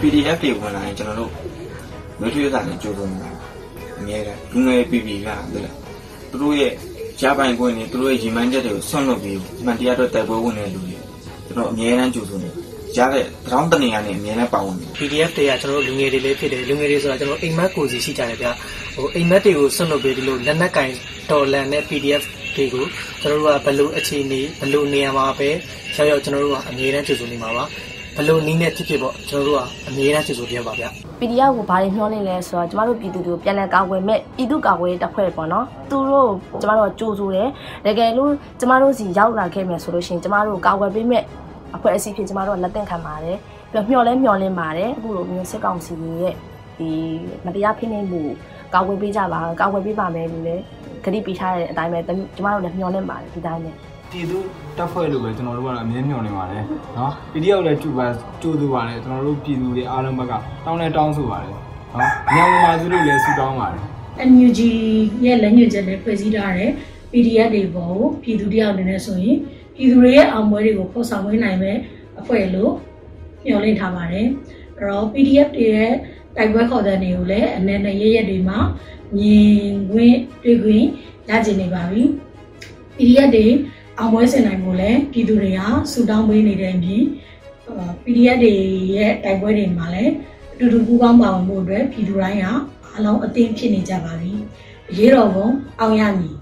PDF တွေဝင်လာရင်ကျွန်တော်တို့မျိုးထွေးစာနဲ့ကြိုးစုံနေတာအများကလူငယ်ပြည်ပြည်ကတည်းကသူတို့ရဲ့ရပိုင်ခွင့်တွေသူတို့ရဲ့ရည်မှန်းချက်တွေကိုဆွန့်လွတ်ပြီးမှန်တရားအတွက်တိုက်ပွဲဝင်နေတဲ့လူတွေကျွန်တော်အများအားကြိုးစုံနေ ရတဲ့တောင်းတနေရနဲ့အများနဲ့ပါဝင်နေ PDF တွေကကျွန်တော်တို့လူငယ်တွေလည်းဖြစ်တယ်လူငယ်တွေဆိုတာကျွန်တော်အိမ်မက်ကိုစီရှိကြတယ်ဗျဟိုအိမ်မက်တွေကိုဆွတ်လုပ်ပေးဒီလိုလက်နက်ကင်တော်လန်တဲ့ PDF တွေကိုကျွန်တော်တို့ကဘယ်လိုအခြေအနေဘယ်လိုနေရာမှာပဲရောက်ရောက်ကျွန်တော်တို့ကအမြဲတမ်းကြိုဆိုနေမှာပါဘယ်လိုနည်းနဲ့ဖြစ်ဖြစ်ပေါ့ကျွန်တော်တို့ကအမြဲတမ်းကြိုဆိုပြပါဗျ PDF ကိုဘာတွေမျှော်လင့်လဲဆိုတော့ကျမတို့ပြည်သူတွေကိုပြန်လည်ကာကွယ်မဲ့ပြည်သူကာကွယ်ရေးတပ်ဖွဲ့ပေါ့နော်သူတို့ကျမတို့ကကြိုးဆိုတယ်တကယ်လို့ကျမတို့စီရောက်လာခဲ့မယ်ဆိုလို့ရှိရင်ကျမတို့ကာကွယ်ပေးမဲ့ အဖွဲ့အစည်းဖြစ်ကျမတို့ကလက်သင့်ခံပါတယ်ပြီးတော့မျှော်လဲမျှော်လင့်ပါတယ်အခုလိုမျိုးစစ်ကောင်စီရဲ့ဒီမတရားဖိနှိပ်မှုကာကွယ်ပေးကြပါကာကွယ်ပေးပါမယ်လို့လည်းကတိပေးထားတဲ့အတိုင်းပဲကျမတို့လည်းမျှော်လင့်ပါတယ်ဒီတိုင်းနဲ့ပြည်သူတပ်ဖွဲ့လိုပဲကျွန်တော်တို့ကတော့အမြဲမျှော်နေပါတယ်နော် PDF လည်းကြိုပါကြိုးစားပါတယ်ကျွန်တော်တို့ပြည်သူတွေအားလုံးဘက်ကတောင်းလဲတောင်းဆိုပါတယ်နော်မြန်မာမာစုတို့လည်းဆူတောင်းပါတယ် NUG ရဲ့လက်ညှိုးချက်နဲ့ဖွဲ့စည်းထားတဲ့ PDF တွေပေါ်ကိုပြည်သူတယောက်အနေနဲ့ဆိုရင် ပြည်သူတွေရဲ့အောင်ပွဲတွေကိုဖော်ဆောင်ပေးနိုင်မဲ့အဖွဲ့လို့မျှော်လင့်ထားပါတယ်။အဲ့တော့ PDF တွေရဲ့တိုက်ပွဲခေါ်တဲ့နေကိုလည်းအနေနဲ့ရရက်တွေမှာမြင်ခွင့်တွေ့ခွင့်ရကျင်နေပါပြီ။ PDF တွေအောင်ပွဲဆင်နိုင်ဖို့လည်းပြည်သူတွေကဆူတောင်းပေးနေတဲ့အပြင် PDF တွေရဲ့တိုက်ပွဲတွေမှာလည်းအတူတူပူးပေါင်းပါဝင်ဖို့အတွက်ပြည်သူတိုင်းကအလုံးအသင်းဖြစ်နေကြပါပြီ။အရေးတော်ပုံအောင်ရမည်